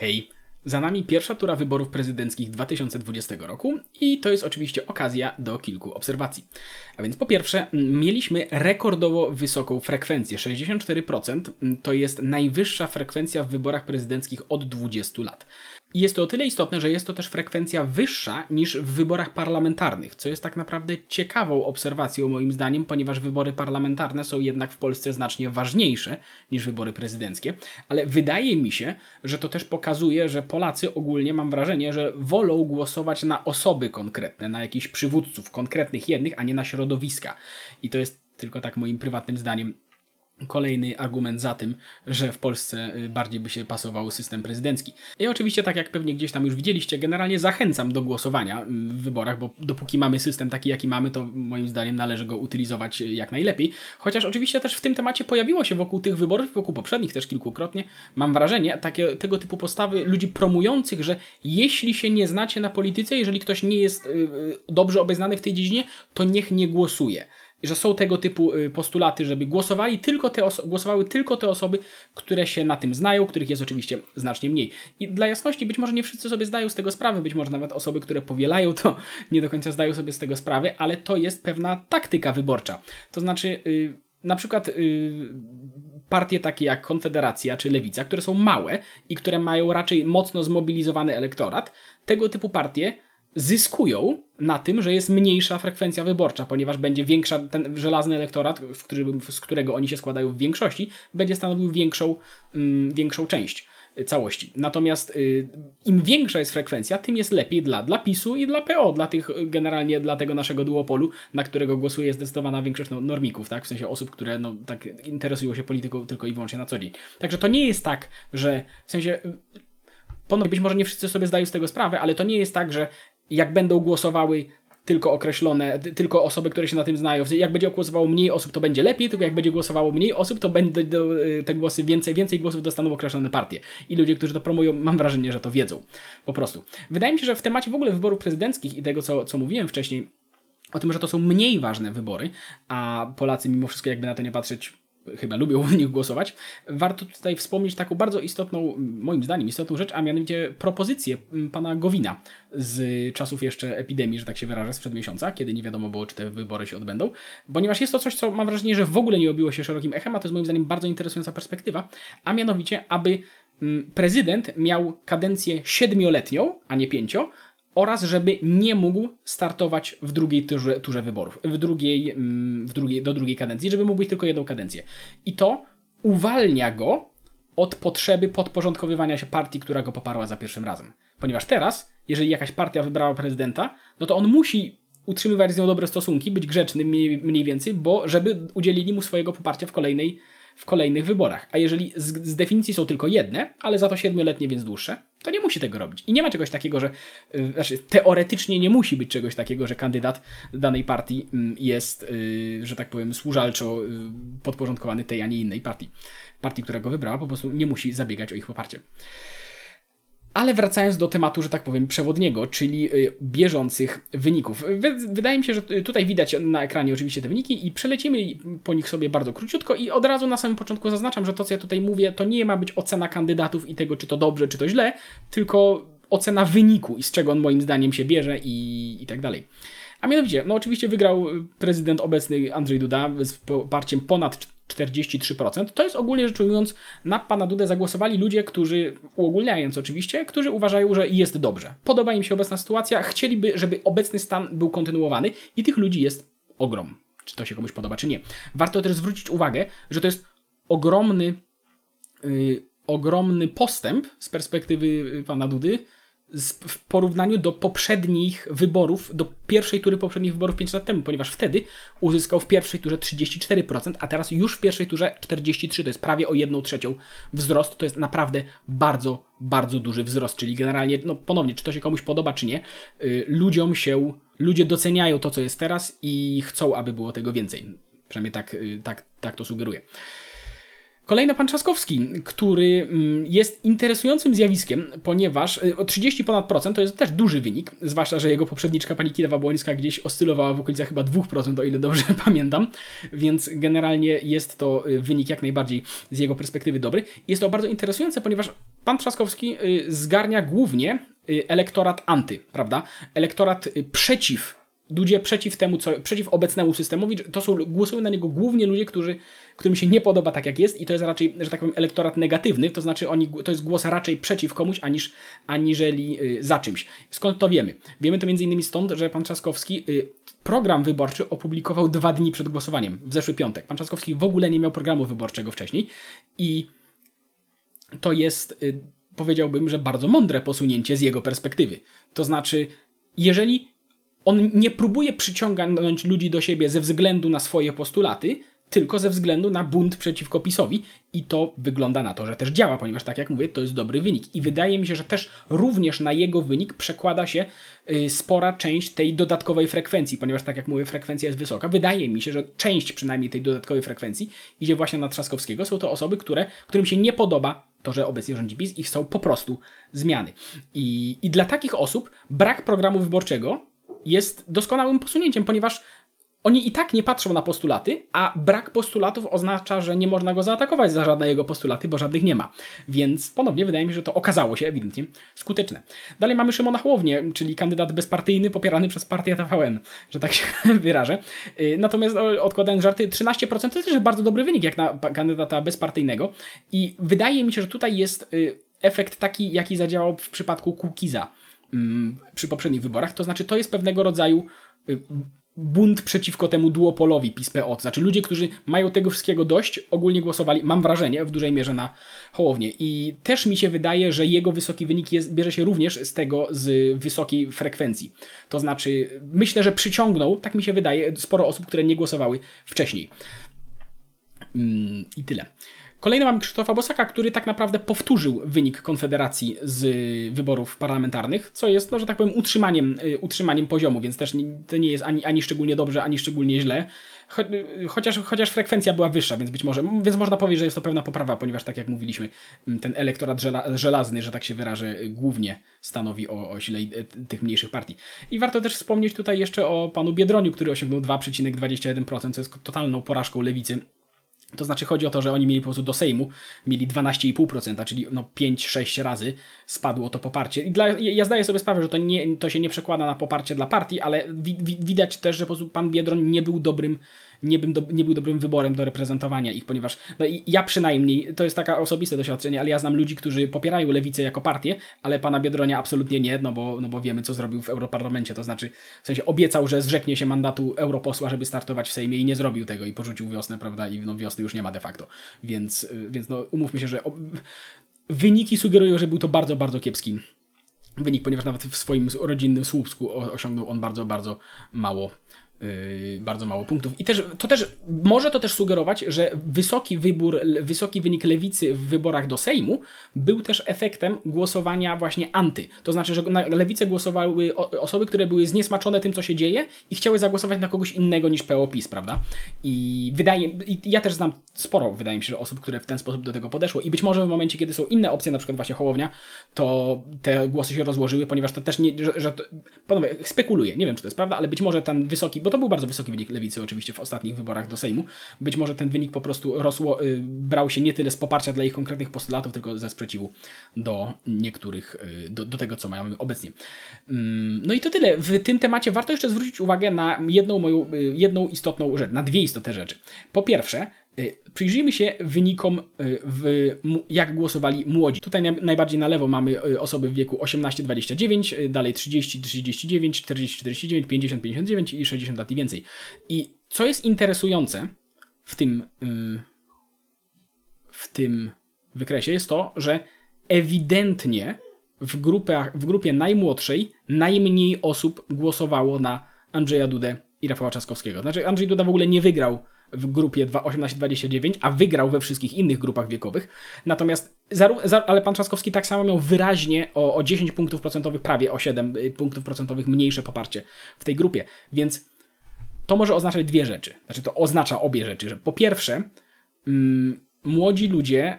Hej, za nami pierwsza tura wyborów prezydenckich 2020 roku i to jest oczywiście okazja do kilku obserwacji. A więc po pierwsze, mieliśmy rekordowo wysoką frekwencję. 64% m, to jest najwyższa frekwencja w wyborach prezydenckich od 20 lat. Jest to o tyle istotne, że jest to też frekwencja wyższa niż w wyborach parlamentarnych, co jest tak naprawdę ciekawą obserwacją moim zdaniem, ponieważ wybory parlamentarne są jednak w Polsce znacznie ważniejsze niż wybory prezydenckie, ale wydaje mi się, że to też pokazuje, że Polacy ogólnie mam wrażenie, że wolą głosować na osoby konkretne, na jakichś przywódców konkretnych jednych, a nie na środowiska. I to jest tylko tak moim prywatnym zdaniem kolejny argument za tym, że w Polsce y, bardziej by się pasował system prezydencki. I oczywiście, tak jak pewnie gdzieś tam już widzieliście, generalnie zachęcam do głosowania mm, w wyborach, bo dopóki mamy system taki, jaki mamy, to moim zdaniem należy go utylizować y, jak najlepiej. Chociaż oczywiście też w tym temacie pojawiło się wokół tych wyborów, wokół poprzednich też kilkukrotnie, mam wrażenie, takie, tego typu postawy ludzi promujących, że jeśli się nie znacie na polityce, jeżeli ktoś nie jest y, dobrze obeznany w tej dziedzinie, to niech nie głosuje że są tego typu y, postulaty, żeby głosowali tylko te głosowały tylko te osoby, które się na tym znają, których jest oczywiście znacznie mniej. I dla jasności, być może nie wszyscy sobie zdają z tego sprawę, być może nawet osoby, które powielają to, nie do końca zdają sobie z tego sprawę, ale to jest pewna taktyka wyborcza. To znaczy, yy, na przykład yy, partie takie jak Konfederacja czy Lewica, które są małe i które mają raczej mocno zmobilizowany elektorat, tego typu partie zyskują na tym, że jest mniejsza frekwencja wyborcza, ponieważ będzie większa, ten żelazny elektorat, z którego oni się składają w większości, będzie stanowił większą, mm, większą część całości. Natomiast y, im większa jest frekwencja, tym jest lepiej dla, dla PiSu i dla PO, dla tych generalnie dla tego naszego duopolu, na którego głosuje zdecydowana większość no, normików, tak? w sensie osób, które no, tak interesują się polityką tylko i wyłącznie na co dzień. Także to nie jest tak, że w sensie ponownie być może nie wszyscy sobie zdają z tego sprawę, ale to nie jest tak, że jak będą głosowały tylko określone, tylko osoby, które się na tym znają. Jak będzie głosowało mniej osób, to będzie lepiej, tylko jak będzie głosowało mniej osób, to będą y, te głosy więcej, więcej głosów dostaną określone partie. I ludzie, którzy to promują, mam wrażenie, że to wiedzą. Po prostu. Wydaje mi się, że w temacie w ogóle wyborów prezydenckich i tego, co, co mówiłem wcześniej, o tym, że to są mniej ważne wybory, a Polacy mimo wszystko, jakby na to nie patrzeć, chyba lubią w nich głosować, warto tutaj wspomnieć taką bardzo istotną, moim zdaniem, istotną rzecz, a mianowicie propozycję pana Gowina z czasów jeszcze epidemii, że tak się wyrażę, sprzed miesiąca, kiedy nie wiadomo było, czy te wybory się odbędą, ponieważ jest to coś, co mam wrażenie, że w ogóle nie obiło się szerokim echem, a to jest moim zdaniem bardzo interesująca perspektywa, a mianowicie, aby prezydent miał kadencję siedmioletnią, a nie pięcio, oraz żeby nie mógł startować w drugiej turze, turze wyborów, w drugiej, mm, w drugiej, do drugiej kadencji, żeby mógł być tylko jedną kadencję. I to uwalnia go od potrzeby podporządkowywania się partii, która go poparła za pierwszym razem. Ponieważ teraz, jeżeli jakaś partia wybrała prezydenta, no to on musi utrzymywać z nią dobre stosunki, być grzeczny mniej, mniej więcej, bo żeby udzielili mu swojego poparcia w kolejnej w kolejnych wyborach. A jeżeli z, z, definicji są tylko jedne, ale za to siedmioletnie, więc dłuższe, to nie musi tego robić. I nie ma czegoś takiego, że yy, znaczy teoretycznie nie musi być czegoś takiego, że kandydat danej partii yy, jest, yy, że tak powiem, służalczo y, podporządkowany tej, a nie innej partii. Partii, która go wybrała, po prostu nie musi zabiegać o ich poparcie. Ale wracając do tematu, że tak powiem, przewodniego, czyli y, bieżących wyników. Wydaje mi się, że tutaj widać na ekranie oczywiście te wyniki i przelecimy po nich sobie bardzo króciutko i od razu na samym początku zaznaczam, że to, co ja tutaj mówię, to nie ma być ocena kandydatów i tego, czy to dobrze, czy to źle, tylko ocena wyniku i z czego on moim zdaniem się bierze i, i tak dalej. A mianowicie, no oczywiście wygrał prezydent obecny Andrzej Duda z poparciem ponad 43%. To jest ogólnie rzecz ujmując, na pana Dudę zagłosowali ludzie, którzy, uogólniając oczywiście, którzy uważają, że jest dobrze. Podoba im się obecna sytuacja, chcieliby, żeby obecny stan był kontynuowany i tych ludzi jest ogrom. Czy to się komuś podoba, czy nie. Warto też zwrócić uwagę, że to jest ogromny, yy, ogromny postęp z perspektywy y, pana Dudy, w porównaniu do poprzednich wyborów, do pierwszej tury poprzednich wyborów 5 lat temu, ponieważ wtedy uzyskał w pierwszej turze 34%, a teraz już w pierwszej turze 43%, to jest prawie o 1 trzecią wzrost, to jest naprawdę bardzo, bardzo duży wzrost, czyli generalnie, no ponownie, czy to się komuś podoba, czy nie, yy, ludziom się, ludzie doceniają to, co jest teraz i chcą, aby było tego więcej. Przynajmniej tak, yy, tak, tak to sugeruje. Kolejny pan Trzaskowski, który mm, jest interesującym zjawiskiem, ponieważ o 30 ponad procent to jest też duży wynik, zwłaszcza, że jego poprzedniczka pani Kidawa Błońska gdzieś oscylowała w okolicach chyba 2%, o ile dobrze pamiętam, więc generalnie jest to y, wynik jak najbardziej z jego perspektywy dobry. Jest to bardzo interesujące, ponieważ pan Trzaskowski y, zgarnia głównie y, elektorat anty, prawda? Elektorat y, przeciw ludzie przeciw temu, co, przeciw obecnemu systemowi, to są, głosują na niego głównie ludzie, którzy, którym się nie podoba tak jak jest i to jest raczej, że tak powiem, elektorat negatywny, to znaczy oni, to jest głos raczej przeciw komuś, aniż, aniżeli y, za czymś. Skąd to wiemy? Wiemy to między innymi stąd, że pan Trzaskowski y, program wyborczy opublikował dwa dni przed głosowaniem, w zeszły piątek. Pan Trzaskowski w ogóle nie miał programu wyborczego wcześniej i to jest, y, powiedziałbym, że bardzo mądre posunięcie z jego perspektywy. To znaczy, jeżeli on nie próbuje przyciągnąć ludzi do siebie ze względu na swoje postulaty, tylko ze względu na bunt przeciwko PiSowi i to wygląda na to, że też działa, ponieważ tak jak mówię, to jest dobry wynik. I wydaje mi się, że też również na jego wynik przekłada się y, spora część tej dodatkowej frekwencji, ponieważ tak jak mówię, frekwencja jest wysoka. Wydaje mi się, że część przynajmniej tej dodatkowej frekwencji idzie właśnie na Trzaskowskiego. Są to osoby, które, którym się nie podoba to, że obecnie rządzi PiS i chcą po prostu zmiany. I, I dla takich osób brak programu wyborczego jest doskonałym posunięciem, ponieważ oni i tak nie patrzą na postulaty, a brak postulatów oznacza, że nie można go zaatakować za żadne jego postulaty, bo żadnych nie ma. Więc ponownie wydaje mi się, że to okazało się ewidentnie skuteczne. Dalej mamy Szymona Hołownię, czyli kandydat bezpartyjny popierany przez partię TVN, że tak się wyrażę. Y, natomiast odkładając żarty, 13% to też bardzo dobry wynik jak na kandydata bezpartyjnego i wydaje mi się, że tutaj jest y, efekt taki, jaki zadziałał w przypadku Kukiza przy poprzednich wyborach. To znaczy, to jest pewnego rodzaju y, bunt przeciwko temu duopolowi PiS-PO. To znaczy ludzie, którzy mają tego wszystkiego dość, ogólnie głosowali, mam wrażenie, w dużej mierze na Hołownię. I też mi się wydaje, że jego wysoki wynik jest, bierze się również z tego, z wysokiej frekwencji. To znaczy, myślę, że przyciągnął, tak mi się wydaje, sporo osób, które nie głosowały wcześniej. Mm, I tyle. Kolejny mamy Krzysztofa Bosaka, który tak naprawdę powtórzył wynik Konfederacji z wyborów parlamentarnych, co jest, no, że tak powiem, utrzymaniem, y, utrzymaniem poziomu, więc też to nie jest ani, ani szczególnie dobrze, ani szczególnie źle. Cho, y, chociaż, chociaż frekwencja była wyższa, więc być może, więc można powiedzieć, że jest to pewna poprawa, ponieważ tak jak mówiliśmy, ten elektorat żela, żelazny, że tak się wyrażę, głównie stanowi o, o sile y, tych mniejszych partii. I warto też wspomnieć tutaj jeszcze o panu Biedroniu, który osiągnął 2,21%, co jest totalną porażką lewicy to znaczy chodzi o to, że oni mieli po prostu do Sejmu, mieli 12,5%, czyli no 5-6 razy spadło to poparcie. I dla, ja zdaję sobie sprawę, że to, nie, to się nie przekłada na poparcie dla partii, ale wi, wi, widać też, że po prostu pan Biedroń nie był dobrym nie, bym do, nie był dobrym wyborem do reprezentowania ich, ponieważ no ja przynajmniej, to jest taka osobiste doświadczenie, ale ja znam ludzi, którzy popierają lewicę jako partię, ale pana Biedronia absolutnie nie, no bo, no bo wiemy, co zrobił w Europarlamencie, to znaczy w sensie obiecał, że zrzeknie się mandatu europosła, żeby startować w Sejmie i nie zrobił tego i porzucił wiosnę, prawda, i no wiosny już nie ma de facto, więc, więc no umówmy się, że wyniki sugerują, że był to bardzo, bardzo kiepski wynik, ponieważ nawet w swoim rodzinnym Słupsku osiągnął on bardzo, bardzo mało bardzo mało punktów. I też, to też, może to też sugerować, że wysoki wybór, wysoki wynik lewicy w wyborach do Sejmu był też efektem głosowania właśnie anty. To znaczy, że na lewicę głosowały osoby, które były zniesmaczone tym, co się dzieje i chciały zagłosować na kogoś innego niż PO-PiS, prawda? I wydaje, i ja też znam sporo, wydaje mi się, osób, które w ten sposób do tego podeszło i być może w momencie, kiedy są inne opcje, na przykład właśnie Hołownia, to te głosy się rozłożyły, ponieważ to też nie, że, że to, panowie, spekuluję, nie wiem, czy to jest prawda, ale być może ten wysoki, to był bardzo wysoki wynik lewicy oczywiście w ostatnich wyborach do Sejmu. Być może ten wynik po prostu rosło, y, brał się nie tyle z poparcia dla ich konkretnych postulatów, tylko ze sprzeciwu do niektórych, y, do, do tego, co mają obecnie. Mm, no i to tyle. W tym temacie warto jeszcze zwrócić uwagę na jedną moją, y, jedną istotną rzecz, na dwie istotne rzeczy. Po pierwsze, Przyjrzyjmy się wynikom, w, jak głosowali młodzi. Tutaj najbardziej na lewo mamy osoby w wieku 18-29, dalej 30-39, 40-49, 50-59 i 60 lat i więcej. I co jest interesujące w tym, w tym wykresie jest to, że ewidentnie w, grupach, w grupie najmłodszej najmniej osób głosowało na Andrzeja Dudę i Rafała Trzaskowskiego. Znaczy Andrzej Duda w ogóle nie wygrał w grupie 18-29, a wygrał we wszystkich innych grupach wiekowych. Natomiast, ale pan Trzaskowski tak samo miał wyraźnie o, o 10 punktów procentowych, prawie o 7 y, punktów procentowych mniejsze poparcie w tej grupie. Więc to może oznaczać dwie rzeczy. Znaczy, to oznacza obie rzeczy. Że po pierwsze, mm, młodzi ludzie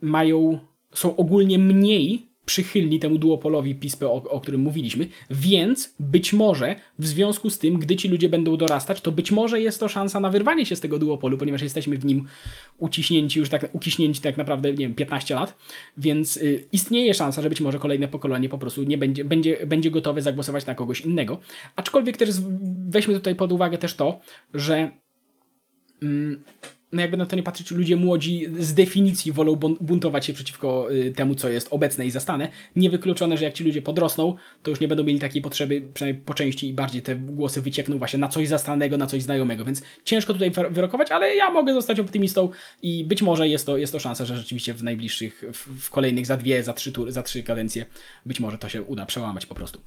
mają, są ogólnie mniej przychylni temu duopolowi PiS, o, o którym mówiliśmy, więc być może w związku z tym, gdy ci ludzie będą dorastać, to być może jest to szansa na wyrwanie się z tego duopolu, ponieważ jesteśmy w nim uciśnięci już tak, uciśnięci tak naprawdę, nie wiem, 15 lat, więc y, istnieje szansa, że być może kolejne pokolenie po prostu nie będzie, będzie, będzie gotowe zagłosować na kogoś innego. Aczkolwiek też weźmy tutaj pod uwagę też to, że mm, no jakby na to nie patrzeć, ludzie młodzi z definicji wolą bun- buntować się przeciwko y, temu, co jest obecne i zastane. Niewykluczone, że jak ci ludzie podrosną, to już nie będą mieli takiej potrzeby, przynajmniej po części i bardziej te głosy wyciekną właśnie na coś zastanego, na coś znajomego, więc ciężko tutaj wy- wyrokować, ale ja mogę zostać optymistą i być może jest to, jest to szansa, że rzeczywiście w najbliższych, w, w kolejnych za dwie, za trzy, tury, za trzy kadencje być może to się uda przełamać po prostu.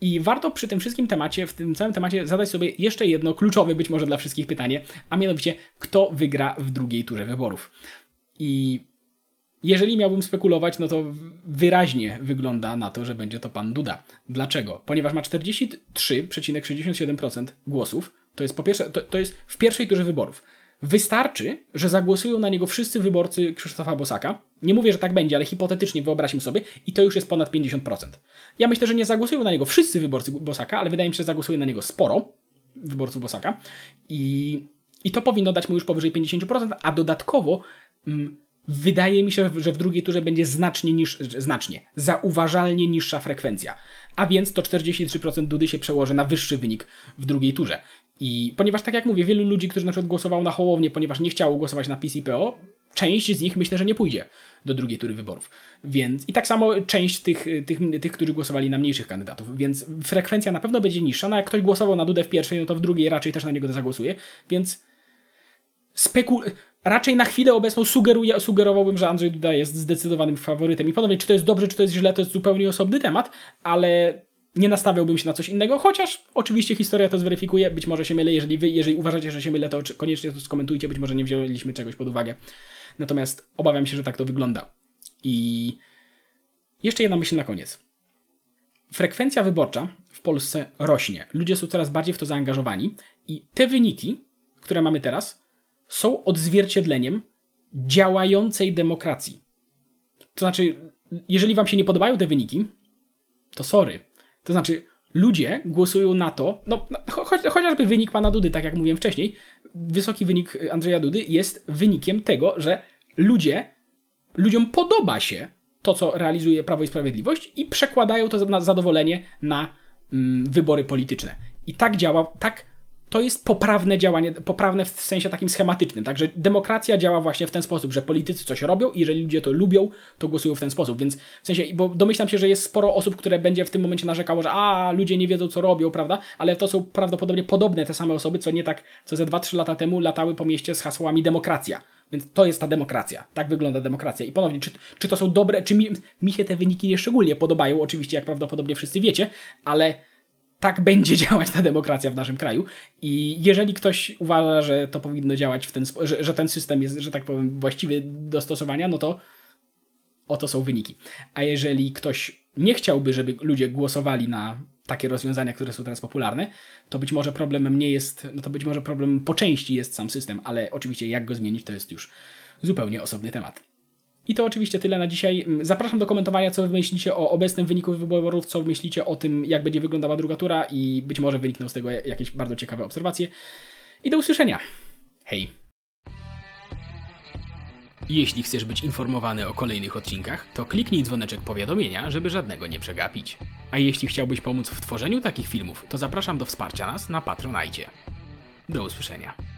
I warto przy tym wszystkim temacie, w tym całym temacie zadać sobie jeszcze jedno kluczowe być może dla wszystkich pytanie, a mianowicie kto wygra w drugiej turze wyborów. I jeżeli miałbym spekulować, no to wyraźnie wygląda na to, że będzie to pan Duda. Dlaczego? Ponieważ ma 43,67% głosów. To jest po pierwsze, to, to jest w pierwszej turze wyborów. Wystarczy, że zagłosują na niego wszyscy wyborcy Krzysztofa Bosaka. Nie mówię, że tak będzie, ale hipotetycznie wyobraźmy sobie i to już jest ponad 50%. Ja myślę, że nie zagłosują na niego wszyscy wyborcy Bosaka, ale wydaje mi się, że zagłosuje na niego sporo wyborców Bosaka i, i to powinno dać mu już powyżej 50%, a dodatkowo mm, wydaje mi się, że w drugiej turze będzie znacznie niż, znacznie, zauważalnie niższa frekwencja. A więc to 43% Dudy się przełoży na wyższy wynik w drugiej turze. I ponieważ, tak jak mówię, wielu ludzi, którzy na przykład głosowało na Hołownię, ponieważ nie chciało głosować na PiS i PO, część z nich myślę, że nie pójdzie do drugiej tury wyborów. Więc i tak samo część tych, tych, tych, którzy głosowali na mniejszych kandydatów. Więc frekwencja na pewno będzie niższa. No jak ktoś głosował na Dudę w pierwszej, no to w drugiej raczej też na niego zagłosuje. Więc spekul... Raczej na chwilę obecną sugeruję, sugerowałbym, że Andrzej Duda jest zdecydowanym faworytem. I ponownie, czy to jest dobrze, czy to jest źle, to jest zupełnie osobny temat, ale nie nastawiałbym się na coś innego, chociaż oczywiście historia to zweryfikuje. Być może się mylę, jeżeli wy, jeżeli uważacie, że się mylę, to koniecznie to skomentujcie, być może nie wzięliśmy czegoś pod uwagę. Natomiast obawiam się, że tak to wygląda. I jeszcze jedna myśl na koniec. Frekwencja wyborcza w Polsce rośnie. Ludzie są coraz bardziej w to zaangażowani i te wyniki, które mamy teraz, są odzwierciedleniem działającej demokracji. To znaczy, jeżeli wam się nie podobają te wyniki, to sorry. To znaczy, ludzie głosują na to, no cho cho- chociażby wynik pana Dudy, tak jak mówiłem wcześniej, wysoki wynik Andrzeja Dudy jest wynikiem tego, że ludzie, ludziom podoba się to, co realizuje Prawo i Sprawiedliwość i przekładają to na zadowolenie na mm, wybory polityczne. I tak działa, tak to jest poprawne działanie, poprawne w sensie takim schematycznym. Także demokracja działa właśnie w ten sposób, że politycy coś robią i jeżeli ludzie to lubią, to głosują w ten sposób. Więc w sensie, bo domyślam się, że jest sporo osób, które będzie w tym momencie narzekało, że a, ludzie nie wiedzą, co robią, prawda? Ale to są prawdopodobnie podobne te same osoby, co nie tak, co ze 2-3 lata temu latały po mieście z hasłami demokracja. Więc to jest ta demokracja. Tak wygląda demokracja. I ponownie, czy, czy to są dobre, czy mi, mi się te wyniki nie szczególnie podobają, oczywiście, jak prawdopodobnie wszyscy wiecie, ale tak będzie działać ta demokracja w naszym kraju. I jeżeli ktoś uważa, że to powinno działać w ten że, że ten system jest, że tak powiem, właściwy do stosowania, no to oto są wyniki. A jeżeli ktoś nie chciałby, żeby ludzie głosowali na takie rozwiązania, które są teraz popularne, to być może problemem nie jest, no to być może problemem po części jest sam system, ale oczywiście jak go zmienić, to jest już zupełnie osobny temat. I to oczywiście tyle na dzisiaj. Zapraszam do komentowania, co wy myślicie o obecnym wyniku wyborów, co myślicie o tym, jak będzie wyglądała druga tura i być może wynikną z tego jakieś bardzo ciekawe obserwacje. I do usłyszenia. Hej! Jeśli chcesz być informowany o kolejnych odcinkach, to kliknij dzwoneczek powiadomienia, żeby żadnego nie przegapić. A jeśli chciałbyś pomóc w tworzeniu takich filmów, to zapraszam do wsparcia nas na Patronite. Do usłyszenia.